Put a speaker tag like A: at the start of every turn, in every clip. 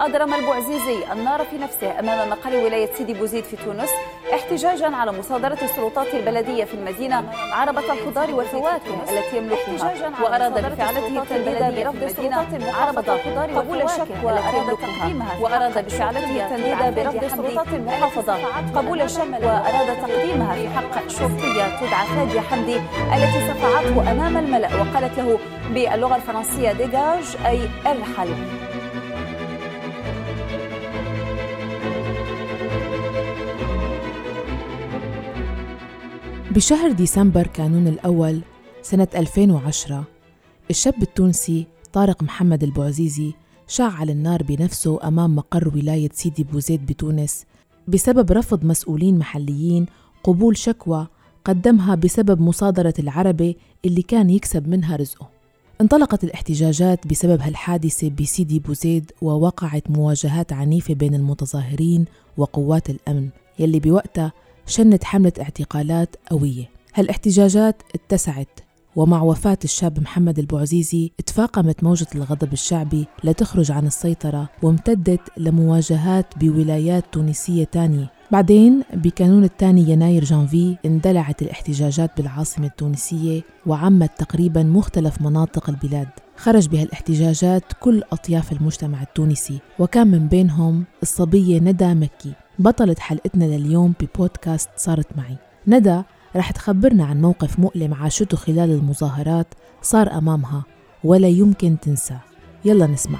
A: أضرم البوعزيزي النار في نفسه أمام مقر ولاية سيدي بوزيد في تونس احتجاجا على مصادرة السلطات البلدية في المدينة عربة الخضار والفواكه التي يملكها وأراد بفعلته التنديد برفض السلطات عربة الخضار قبول الشكوى التي يملكها. وأراد بفعلته التنديد برفض السلطات المحافظة قبول الشكوى وأراد تقديمها في حق شرطية تدعى فادية حمدي التي صفعته أمام الملأ وقالت له باللغة الفرنسية dégage أي إرحل.
B: بشهر ديسمبر كانون الأول سنة 2010 الشاب التونسي طارق محمد البوعزيزي شعل النار بنفسه أمام مقر ولاية سيدي بوزيد بتونس بسبب رفض مسؤولين محليين قبول شكوى قدمها بسبب مصادرة العربة اللي كان يكسب منها رزقه. انطلقت الاحتجاجات بسبب هالحادثة بسيدي بوزيد ووقعت مواجهات عنيفة بين المتظاهرين وقوات الأمن يلي بوقتها شنت حملة اعتقالات قوية. هالاحتجاجات اتسعت ومع وفاة الشاب محمد البوعزيزي تفاقمت موجة الغضب الشعبي لتخرج عن السيطرة وامتدت لمواجهات بولايات تونسية تانية. بعدين بكانون الثاني يناير جانفي اندلعت الاحتجاجات بالعاصمة التونسية وعمت تقريبا مختلف مناطق البلاد. خرج بهالاحتجاجات كل أطياف المجتمع التونسي وكان من بينهم الصبية ندى مكي. بطلة حلقتنا لليوم ببودكاست صارت معي. ندى رح تخبرنا عن موقف مؤلم عاشته خلال المظاهرات صار أمامها ولا يمكن تنساه. يلا نسمع.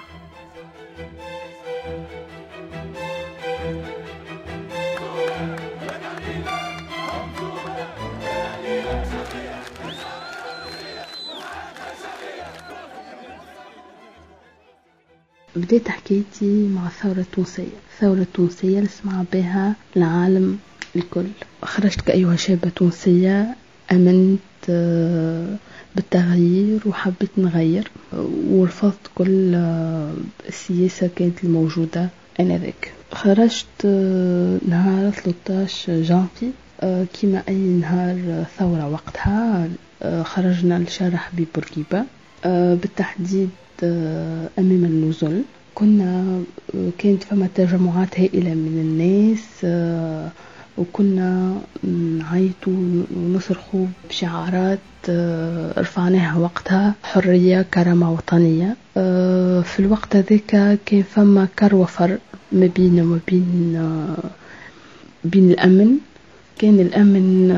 C: بديت حكايتي مع الثورة التونسية. الثورة التونسية اللي سمع بها العالم الكل. خرجت كأيها شابة تونسية أمنت آه، بالتغيير وحبيت نغير ورفضت كل آه، السياسة كانت الموجودة آنذاك. خرجت آه، نهار 13 جانفي كما أي نهار ثورة وقتها خرجنا لشارع ببورقيبة بالتحديد أمام النزل كنا كانت فما تجمعات هائلة من الناس وكنا نعيطوا ونصرخوا بشعارات رفعناها وقتها. حرية كرامة وطنية. في الوقت هذاك كان فما كر وفر ما بين وما بين بين الأمن. كان الأمن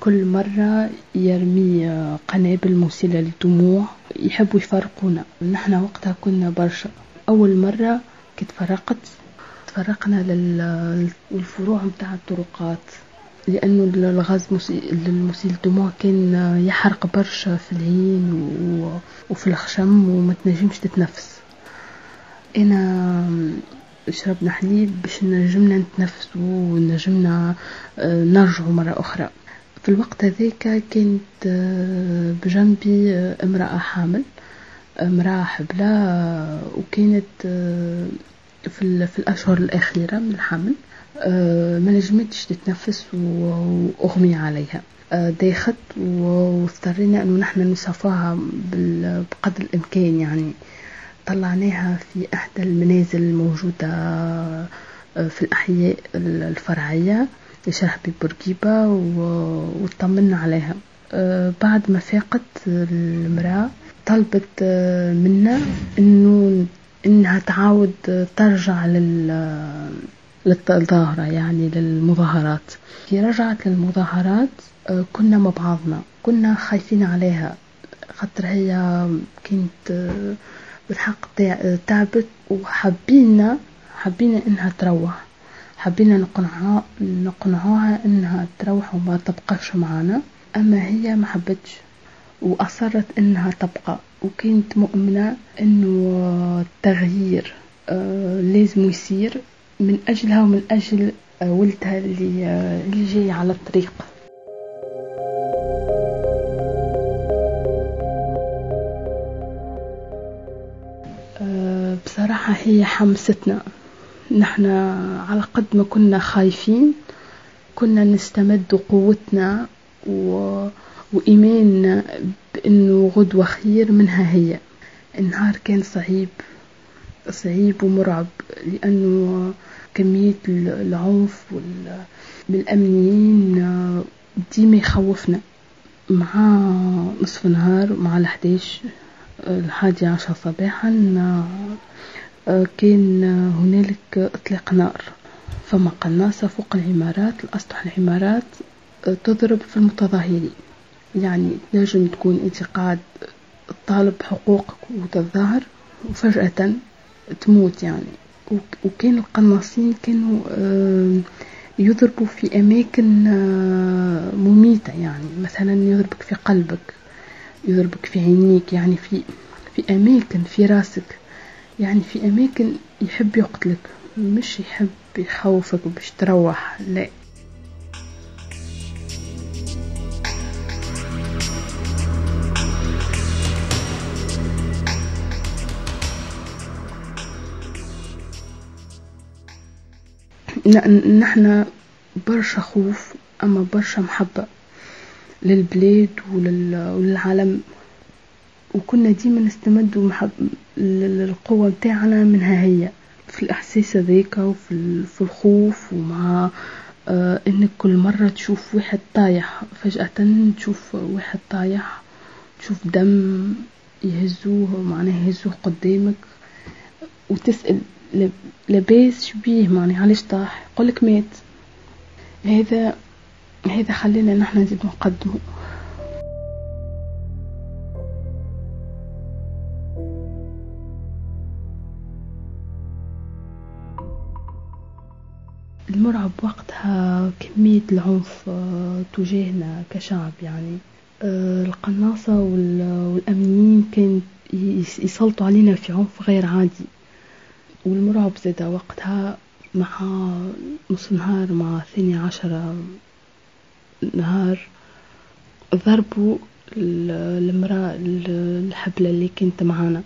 C: كل مرة يرمي قنابل مسيلة للدموع يحبوا يفرقونا. نحن وقتها كنا برشا. أول مرة كي تفرقت تفرقنا للفروع متاع الطرقات. لأنه الغاز المسيل الدموع كان يحرق برشا في العين وفي الخشم وما تنجمش تتنفس. أنا شربنا حليب باش نجمنا نتنفسوا ونجمنا آه، نرجعوا مرة أخرى. في الوقت هذاك كانت آه، بجنبي آه، امرأة حامل امرأة حبلة آه، وكانت في, في الأشهر الأخيرة من الحمل ما نجمتش تتنفس وأغمي عليها. داخت واضطرينا أنه نحن نصفاها بقدر الإمكان يعني. طلعناها في إحدى المنازل الموجودة في الأحياء الفرعية. لشرح ببورقيبة وطمنا عليها. أه بعد ما فاقت المرأة طلبت أه منا إنه إنها تعاود ترجع لل للظاهرة يعني للمظاهرات. في رجعت للمظاهرات أه كنا مع بعضنا. كنا خايفين عليها خاطر هي كانت أه، بالحق تعبت وحبينا حبينا إنها تروح. حبينا نقنعها نقنعوها إنها تروح وما تبقاش معنا أما هي ما حبتش وأصرت إنها تبقى. وكانت مؤمنة إنه التغيير آه لازم يصير من أجلها ومن أجل آه ولدها اللي, آه اللي جاي على الطريق. بصراحة هي حمستنا. نحن على قد ما كنا خايفين كنا نستمد قوتنا و... وإيماننا بأنه غدوة خير منها هي. النهار كان صعيب صعيب ومرعب لأنه كمية العنف بالأمنيين ديما يخوفنا. مع نصف النهار مع الحديش الحادي عشر صباحا كان هنالك إطلاق نار. فما قناصة فوق العمارات الأسطح العمارات تضرب في المتظاهرين. يعني تنجم تكون انت قاعد طالب حقوقك وتظاهر وفجأة تموت يعني. وكان القناصين كانوا يضربوا في أماكن مميتة يعني. مثلا يضربك في قلبك يضربك في عينيك يعني في في أماكن في راسك. يعني في أماكن يحب يقتلك مش يحب يخوفك باش تروح لا. نحن برشا خوف أما برشا محبة للبلاد وللعالم. وكنا ديما نستمد القوة متاعنا منها هي. في الإحساس هذاك وفي في الخوف ومع آه إنك كل مرة تشوف واحد طايح فجأة تشوف واحد طايح تشوف دم يهزوه معناه يهزوه قدامك وتسأل لاباس شبيه معني علاش طاح؟ يقولك مات. هذا هذا خلينا نحن نزيد نقدمه. المرعب وقتها كمية العنف آه، تجاهنا كشعب يعني. آه، القناصة والأمنيين كان يسلطوا علينا في عنف غير عادي. والمرعب زادا وقتها مع نص نهار مع ثاني عشرة نهار ضربوا المرأة الحبلة اللي كانت معانا.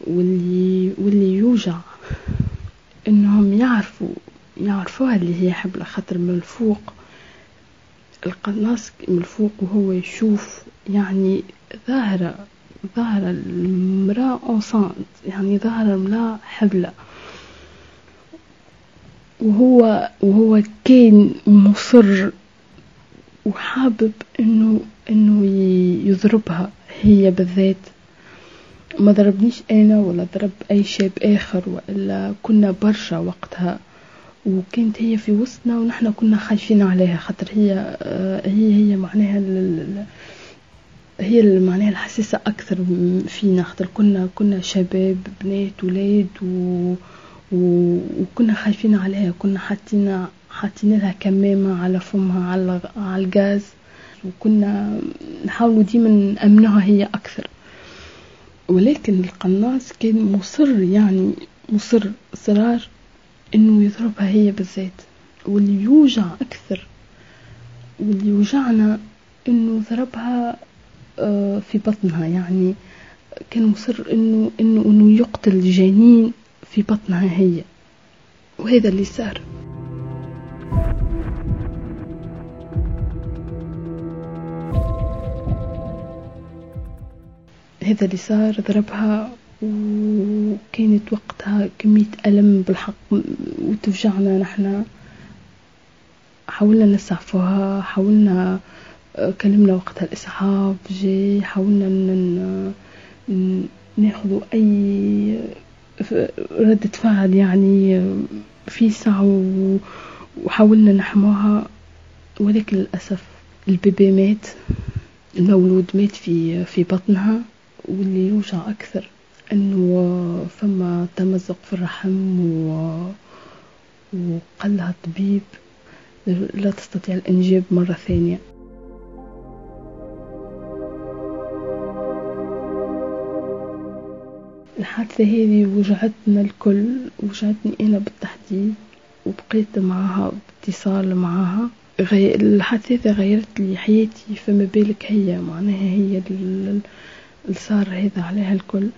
C: واللي واللي يوجع إنهم يعرفوا يعرفوها اللي هي حبلة خاطر من الفوق. القناص من الفوق وهو يشوف يعني ظاهرة ظاهرة المرأة أنسانت يعني ظاهرة المرأة حبلة. وهو وهو كان مصر وحابب إنه إنه يضربها هي بالذات. ما ضربنيش أنا ولا ضرب أي شاب آخر وإلا كنا برشا وقتها. وكانت هي في وسطنا ونحن كنا خايفين عليها خاطر هي آه، هي هي معناها هي معناها الحساسة أكثر فينا خاطر كنا كنا شباب بنات ولاد و... وكنا خايفين عليها كنا حاطين حاطين لها كمامة على فمها على على الغاز وكنا نحاولوا ديما نأمنها هي أكثر. ولكن القناص كان مصر يعني مصر إصرار إنه يضربها هي بالذات واللي يوجع أكثر واللي يوجعنا إنه ضربها آه، في بطنها. يعني كان مصر إنه إنه إنه يقتل الجنين في بطنها هي. وهذا اللي صار. هذا اللي صار ضربها وكانت وقتها كمية ألم بالحق وتفجعنا نحنا حاولنا نسعفوها حاولنا كلمنا وقتها الإسعاف جي حاولنا ناخذ أي ردة فعل يعني في ساعة وحاولنا نحموها. ولكن للأسف البيبي مات المولود مات في في بطنها واللي يوجع أكثر. إنه فما تمزق في الرحم و... وقال لها الطبيب لا تستطيع الإنجاب مرة ثانية. الحادثة هذه وجعتنا الكل وجعتني أنا بالتحديد وبقيت معها باتصال معها. غي... الحادثة غيرت لي حياتي فما بالك هي معناها هي اللي صار هذا عليها الكل.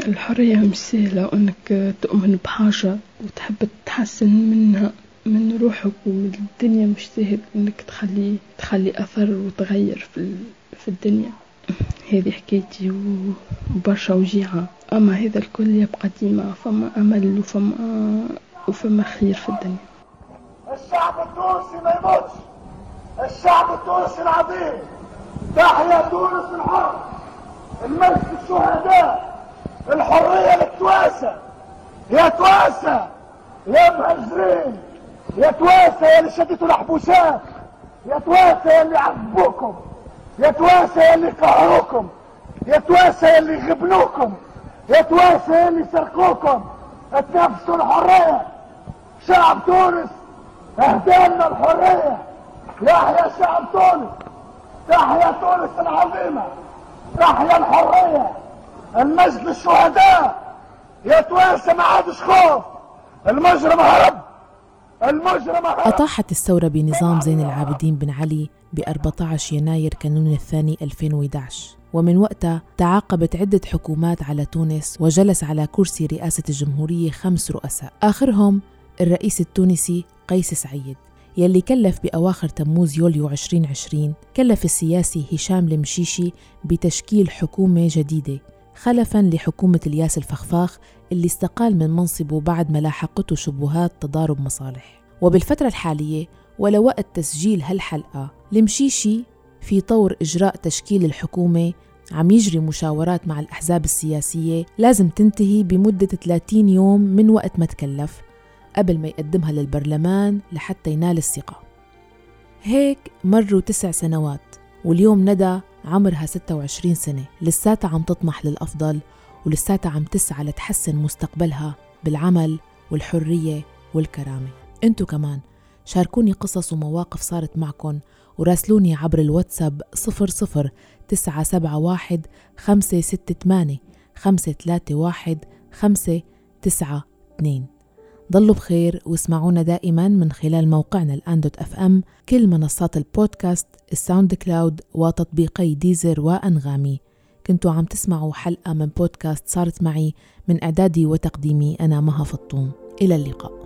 C: الحرية مش سهلة وانك تؤمن بحاجة وتحب تحسن منها من روحك ومن الدنيا مش سهل انك تخلي تخلي أثر وتغير في, في الدنيا. هذه حكايتي وبرشا وجيعة. أما هذا الكل يبقى ديما فما أمل وفما وفما خير في الدنيا.
D: الشعب التونسي ما يموتش. الشعب التونسي العظيم. تحيا تونس الحر المجد الشهداء. الحرية للتواسة يا تواسة يا مهجرين يا تواسة يا اللي شدتوا الحبوسات يا تواسة يا اللي عذبوكم يا تواسة يا اللي قهروكم يا تواسة يا اللي غبنوكم يا تواسة يا اللي سرقوكم. اتنفسوا الحرية. شعب تونس اهدالنا الحرية. يحيا شعب تونس تحيا تونس العظيمة. تحيا الحرية. المجد للشهداء يا توانسة ما عادش خوف المجرم هرب. المجرم هرب.
B: أطاحت الثورة بنظام زين العابدين بن علي ب 14 يناير كانون الثاني 2011 ومن وقتها تعاقبت عدة حكومات على تونس وجلس على كرسي رئاسة الجمهورية خمس رؤساء. آخرهم الرئيس التونسي قيس سعيد يلي كلف بأواخر تموز يوليو 2020 كلف السياسي هشام المشيشي بتشكيل حكومة جديدة. خلفا لحكومة الياس الفخفاخ اللي استقال من منصبه بعد ما لاحقته شبهات تضارب مصالح. وبالفترة الحالية ولوقت تسجيل هالحلقة المشيشي في طور إجراء تشكيل الحكومة عم يجري مشاورات مع الأحزاب السياسية لازم تنتهي بمدة 30 يوم من وقت ما تكلف قبل ما يقدمها للبرلمان لحتى ينال الثقة. هيك مروا تسع سنوات واليوم ندى عمرها 26 سنة. لساتها عم تطمح للأفضل ولساتها عم تسعى لتحسن مستقبلها بالعمل والحرية والكرامة. انتو كمان شاركوني قصص ومواقف صارت معكم وراسلوني عبر الواتساب 00 971 568 531 592 ضلوا بخير واسمعونا دائما من خلال موقعنا الآن dot FM كل منصات البودكاست ال SoundCloud وتطبيقي Deezer وأنغامي. كنتوا عم تسمعوا حلقة من بودكاست صارت معي من إعدادي وتقديمي أنا مها فطوم. إلى اللقاء.